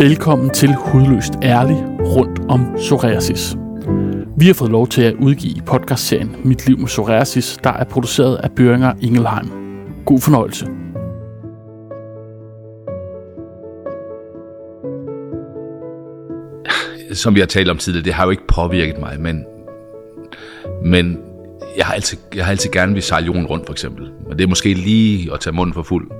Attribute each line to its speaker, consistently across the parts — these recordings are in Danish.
Speaker 1: Velkommen til Hudløst Ærlig rundt om psoriasis. Vi har fået lov til at udgive podcastserien Mit liv med psoriasis, der er produceret af Børinger Ingelheim. God fornøjelse.
Speaker 2: Som vi har talt om tidligere, det har jo ikke påvirket mig, men, men jeg har altid, jeg har altid gerne vil sejle jorden rundt, for eksempel. Men det er måske lige at tage munden for fuld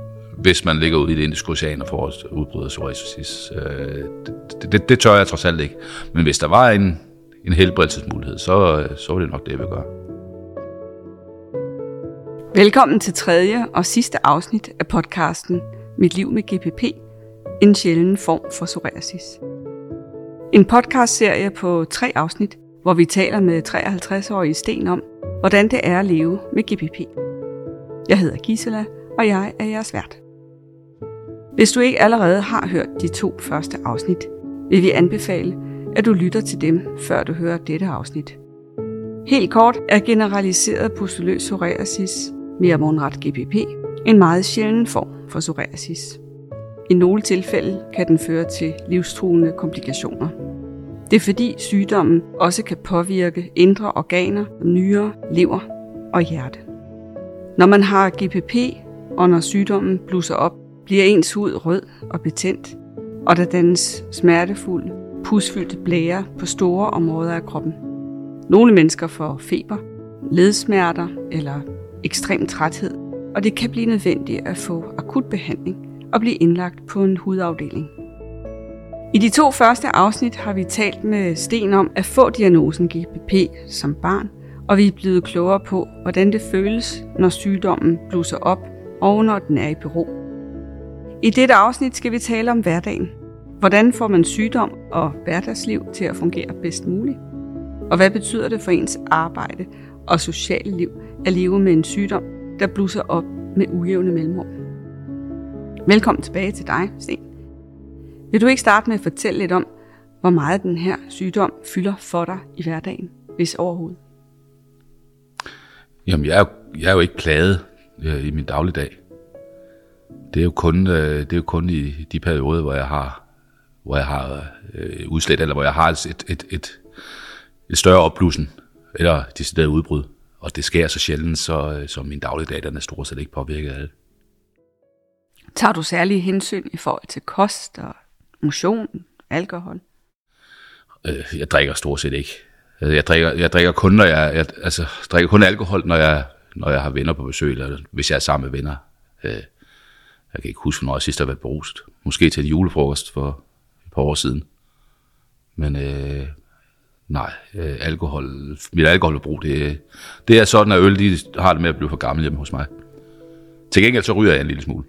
Speaker 2: hvis man ligger ud i det indiske ocean og får et psoriasis. Øh, det, det, det tør jeg trods alt ikke. Men hvis der var en, en helbredelsesmulighed, så, øh, så var det nok det, jeg ville gøre.
Speaker 3: Velkommen til tredje og sidste afsnit af podcasten Mit liv med GPP, en sjælden form for psoriasis. En podcastserie på tre afsnit, hvor vi taler med 53-årige Sten om, hvordan det er at leve med GPP. Jeg hedder Gisela, og jeg er jeres vært. Hvis du ikke allerede har hørt de to første afsnit, vil vi anbefale, at du lytter til dem, før du hører dette afsnit. Helt kort er generaliseret pustuløs psoriasis, mere mundret GPP, en meget sjælden form for psoriasis. I nogle tilfælde kan den føre til livstruende komplikationer. Det er fordi sygdommen også kan påvirke indre organer, nyrer, lever og hjerte. Når man har GPP, og når sygdommen blusser op, bliver ens hud rød og betændt, og der dannes smertefuld, pusfyldte blære på store områder af kroppen. Nogle mennesker får feber, ledsmerter eller ekstrem træthed, og det kan blive nødvendigt at få akut behandling og blive indlagt på en hudafdeling. I de to første afsnit har vi talt med Sten om at få diagnosen GPP som barn, og vi er blevet klogere på, hvordan det føles, når sygdommen blusser op og når den er i bero. I dette afsnit skal vi tale om hverdagen. Hvordan får man sygdom og hverdagsliv til at fungere bedst muligt? Og hvad betyder det for ens arbejde og sociale liv at leve med en sygdom, der blusser op med ujævne mellemrum? Velkommen tilbage til dig, Sten. Vil du ikke starte med at fortælle lidt om, hvor meget den her sygdom fylder for dig i hverdagen, hvis overhovedet?
Speaker 2: Jamen, jeg er, jeg er jo ikke plaget øh, i min dagligdag det er jo kun, øh, det er jo kun i de perioder, hvor jeg har, hvor jeg har øh, udslæt, eller hvor jeg har et, et, et, et større opblussen, eller decideret udbrud. Og det sker så sjældent, så, øh, så min dagligdag den er stort set ikke påvirket af det.
Speaker 3: Tager du særlige hensyn i forhold til kost og motion, alkohol?
Speaker 2: Øh, jeg drikker stort set ikke. Altså, jeg drikker, jeg drikker kun, når jeg, jeg altså, drikker kun alkohol, når jeg, når jeg har venner på besøg, eller hvis jeg er sammen med venner. Øh, jeg kan ikke huske, hvornår jeg sidst har været beruset. Måske til en julefrokost for et par år siden. Men øh, nej, øh, alkohol, mit alkoholforbrug, det, det er sådan, at øl de har det med at blive for gammel hjemme hos mig. Til gengæld så ryger jeg en lille smule.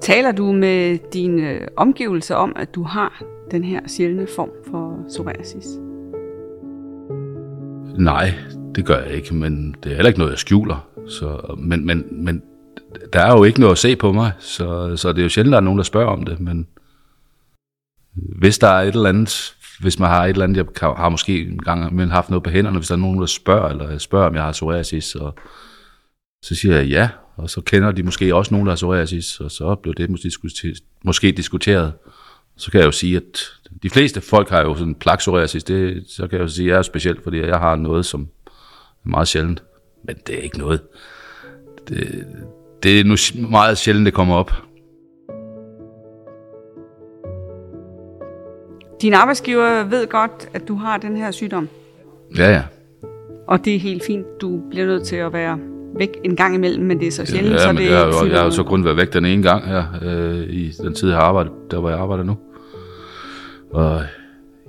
Speaker 3: Taler du med dine omgivelser om, at du har den her sjældne form for psoriasis?
Speaker 2: Nej, det gør jeg ikke, men det er heller ikke noget, jeg skjuler. Så, men, men, men der er jo ikke noget at se på mig, så, så det er jo sjældent, der er nogen, der spørger om det, men hvis der er et eller andet, hvis man har et eller andet, jeg har måske en gang men haft noget på hænderne, hvis der er nogen, der spørger, eller spørger, om jeg har psoriasis, så, så siger jeg ja, og så kender de måske også nogen, der har psoriasis, og så bliver det måske, måske diskuteret. Så kan jeg jo sige, at de fleste folk har jo sådan plak psoriasis, det, så kan jeg jo sige, at jeg er specielt, fordi jeg har noget, som meget sjældent. Men det er ikke noget. Det, det er nu meget sjældent, det kommer op.
Speaker 3: Din arbejdsgiver ved godt, at du har den her sygdom.
Speaker 2: Ja, ja.
Speaker 3: Og det er helt fint. Du bliver nødt til at være væk en gang imellem, men det er så sjældent,
Speaker 2: ja,
Speaker 3: så
Speaker 2: det
Speaker 3: jeg,
Speaker 2: jeg, jeg har jo så kun været væk den ene gang her, øh, i den tid, jeg har arbejdet, der hvor jeg arbejder nu. Og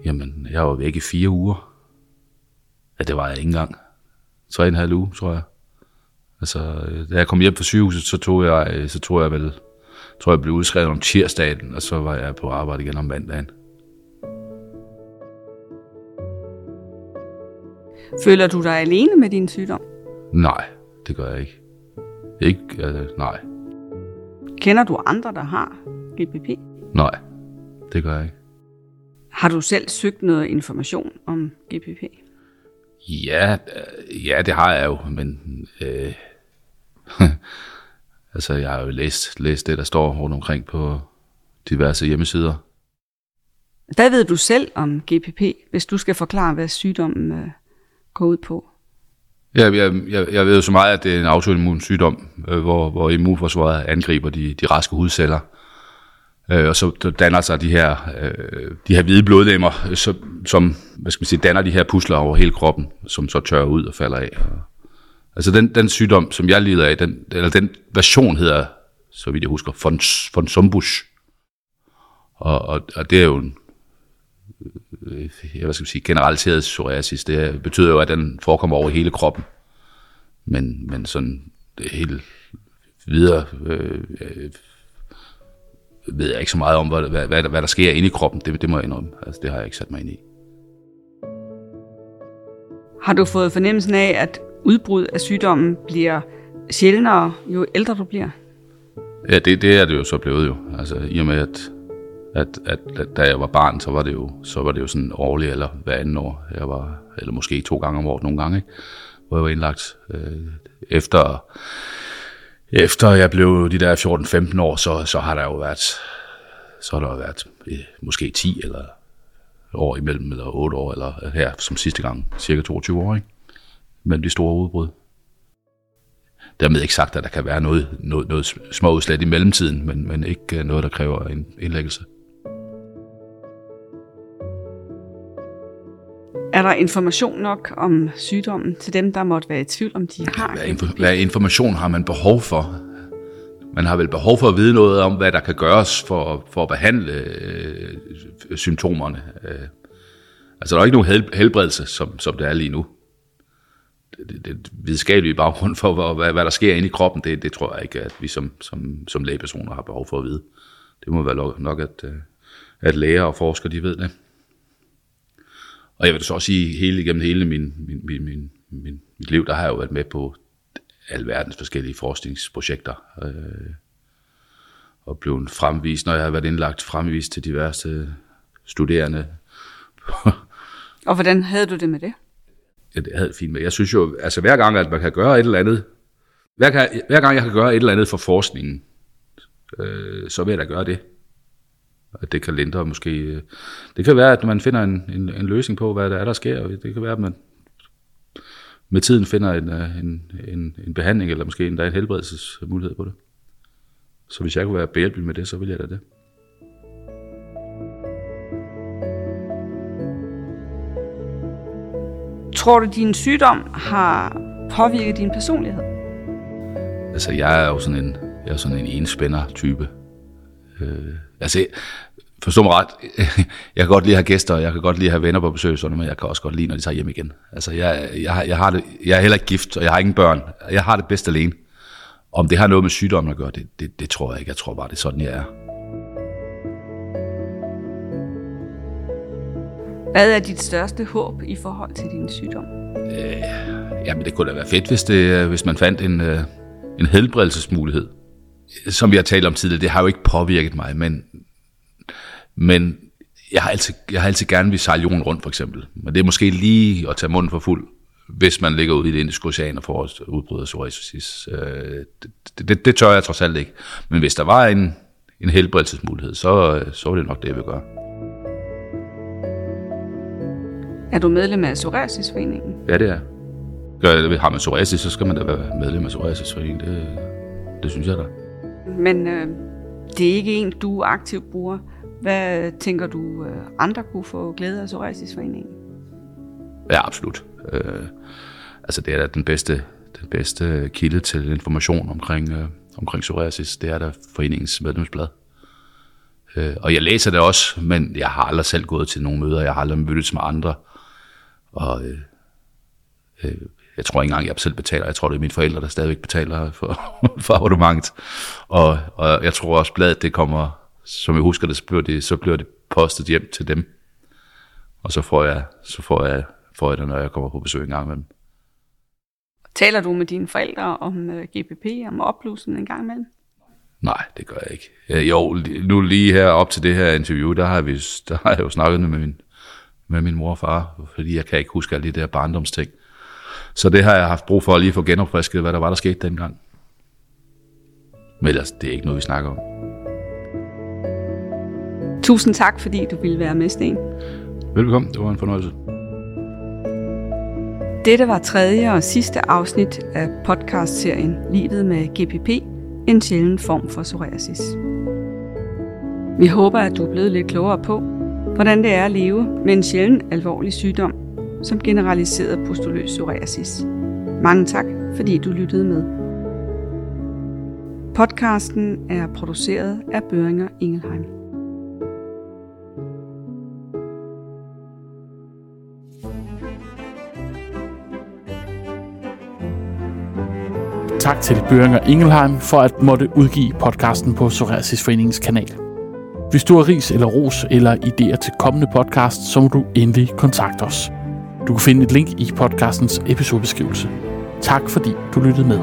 Speaker 2: jamen, jeg var væk i fire uger. Ja, det var jeg ikke engang tre og en halv uge, tror jeg. Altså, da jeg kom hjem fra sygehuset, så tog jeg, så tog jeg vel, tror jeg blev udskrevet om tirsdagen, og så var jeg på arbejde igen om mandagen.
Speaker 3: Føler du dig alene med din sygdom?
Speaker 2: Nej, det gør jeg ikke. Ikke, altså, nej.
Speaker 3: Kender du andre, der har GPP?
Speaker 2: Nej, det gør jeg ikke.
Speaker 3: Har du selv søgt noget information om GPP?
Speaker 2: Ja, øh, ja, det har jeg jo, men øh, Altså, jeg har jo læst, læst det, der står rundt omkring på diverse hjemmesider.
Speaker 3: Hvad ved du selv om GPP, hvis du skal forklare, hvad sygdommen øh, går ud på?
Speaker 2: Ja, jeg, jeg, jeg ved jo så meget, at det er en autoimmun sygdom, øh, hvor, hvor immunforsvaret angriber de, de raske hudceller. Øh, Øh, og så danner sig de her, øh, de her hvide blodlemmer, som, som hvad skal man sige, danner de her pusler over hele kroppen, som så tørrer ud og falder af. Altså den, den sygdom, som jeg lider af, den, eller den version hedder, så vidt jeg husker, von, von Sumbusch. Og, og, og det er jo en, jeg, hvad skal man sige, generaliseret psoriasis. Det betyder jo, at den forekommer over hele kroppen. Men, men sådan det helt videre øh, øh, ved jeg ikke så meget om, hvad, hvad, hvad, hvad der sker inde i kroppen. Det, det må jeg indrømme. Altså, det har jeg ikke sat mig ind i.
Speaker 3: Har du fået fornemmelsen af, at udbrud af sygdommen bliver sjældnere, jo ældre du bliver?
Speaker 2: Ja, det, det er det jo så blevet jo. Altså, i og med, at, at, at, at da jeg var barn, så var det jo, så var det jo sådan årligt eller hver anden år. Jeg var, eller måske to gange om året nogle gange, ikke? hvor jeg var indlagt. Øh, efter, efter jeg blev de der 14-15 år, så, så har der jo været, så har der jo været eh, måske 10 eller år imellem, eller 8 år, eller her som sidste gang, cirka 22 år, ikke? mellem de store udbrud. Dermed ikke sagt, at der kan være noget, noget, noget små udslæt i mellemtiden, men, men ikke noget, der kræver en indlæggelse.
Speaker 3: Der information nok om sygdommen til dem, der måtte være i tvivl, om de har
Speaker 2: hvad, info- hvad information har man behov for? Man har vel behov for at vide noget om, hvad der kan gøres for, for at behandle øh, symptomerne. Øh, altså, der er ikke nogen hel, helbredelse, som, som det er lige nu. Det, det, det videnskabelige baggrund for, hvad, hvad, hvad der sker inde i kroppen, det, det tror jeg ikke, at vi som, som, som lægepersoner har behov for at vide. Det må være nok, at, øh, at læger og forskere, de ved det. Og jeg vil så også sige, hele igennem hele min, min, min, min, min, mit liv, der har jeg jo været med på alverdens forskellige forskningsprojekter. Øh, og blevet fremvist, når jeg har været indlagt, fremvist til diverse studerende.
Speaker 3: og hvordan havde du det med det?
Speaker 2: Ja, det havde fint med. Jeg synes jo, altså hver gang, at man kan gøre et eller andet, hver gang, hver gang jeg kan gøre et eller andet for forskningen, øh, så vil jeg da gøre det at det kan lindre måske. Øh, det kan være, at man finder en, en, en løsning på, hvad der er, der sker. Det kan være, at man med tiden finder en, øh, en, en, en behandling, eller måske endda en helbredelsesmulighed på det. Så hvis jeg kunne være behjælpelig med det, så ville jeg da det.
Speaker 3: Tror du, din sygdom har påvirket din personlighed?
Speaker 2: Altså, jeg er jo sådan en, jeg er sådan en enspænder type. Øh, altså, forstå mig ret, jeg kan godt lide at have gæster, og jeg kan godt lide at have venner på besøg, sådan, men jeg kan også godt lide, når de tager hjem igen. Altså, jeg, jeg, jeg, har det, jeg er heller ikke gift, og jeg har ingen børn. Jeg har det bedst alene. Om det har noget med sygdommen at gøre, det, det, det tror jeg ikke. Jeg tror bare, det er sådan, jeg er.
Speaker 3: Hvad er dit største håb i forhold til din sygdom?
Speaker 2: Øh, jamen, det kunne da være fedt, hvis, det, hvis man fandt en, øh, en helbredelsesmulighed som vi har talt om tidligere, det har jo ikke påvirket mig, men, men jeg har altid, jeg har altid gerne vil sejle jorden rundt, for eksempel. Men det er måske lige at tage munden for fuld, hvis man ligger ude i det indiske ocean og får et udbrud af psoriasis. Øh, det, det, det tør jeg trods alt ikke. Men hvis der var en, en helbredelsesmulighed, så, så var det nok det, jeg vil gøre.
Speaker 3: Er du medlem af Psoriasisforeningen?
Speaker 2: Ja, det er. Gør, har man psoriasis, så skal man da være medlem af Psoriasisforeningen. Det, det synes jeg da.
Speaker 3: Men øh, det er ikke en, du aktivt bruger. Hvad tænker du, øh, andre kunne få glæde af Psoriasisforeningen?
Speaker 2: Ja, absolut. Øh, altså det er da den bedste, den bedste kilde til information omkring, øh, omkring psoriasis. Det er da foreningens medlemsblad. Øh, og jeg læser det også, men jeg har aldrig selv gået til nogle møder. Jeg har aldrig mødtes med andre. Og øh, øh, jeg tror ikke engang, jeg selv betaler. Jeg tror, det er mine forældre, der stadigvæk betaler for, for abonnementet. Og, og jeg tror også, bladet det kommer, som jeg husker det, så bliver det, så bliver det postet hjem til dem. Og så får jeg, så får jeg, får jeg det, når jeg kommer på besøg en gang imellem.
Speaker 3: Taler du med dine forældre om øh, GPP, om opblusen en gang imellem?
Speaker 2: Nej, det gør jeg ikke. Jo, nu lige her op til det her interview, der har, vi, der har jeg jo snakket med min, med min mor og far, fordi jeg kan ikke huske alle de der barndomsting. Så det har jeg haft brug for at lige få genopfrisket, hvad der var, der skete dengang. Men ellers, det er ikke noget, vi snakker om.
Speaker 3: Tusind tak, fordi du ville være med, Sten.
Speaker 2: Velkommen, det var en fornøjelse.
Speaker 3: Dette var tredje og sidste afsnit af podcastserien Livet med GPP, en sjælden form for psoriasis. Vi håber, at du er blevet lidt klogere på, hvordan det er at leve med en sjælden alvorlig sygdom, som generaliseret pustuløs psoriasis. Mange tak, fordi du lyttede med. Podcasten er produceret af Børinger Ingelheim.
Speaker 1: Tak til Børinger Ingelheim for at måtte udgive podcasten på Psoriasisforeningens kanal. Hvis du har ris eller ros eller idéer til kommende podcast, så må du endelig kontakte os. Du kan finde et link i podcastens episodebeskrivelse. Tak fordi du lyttede med.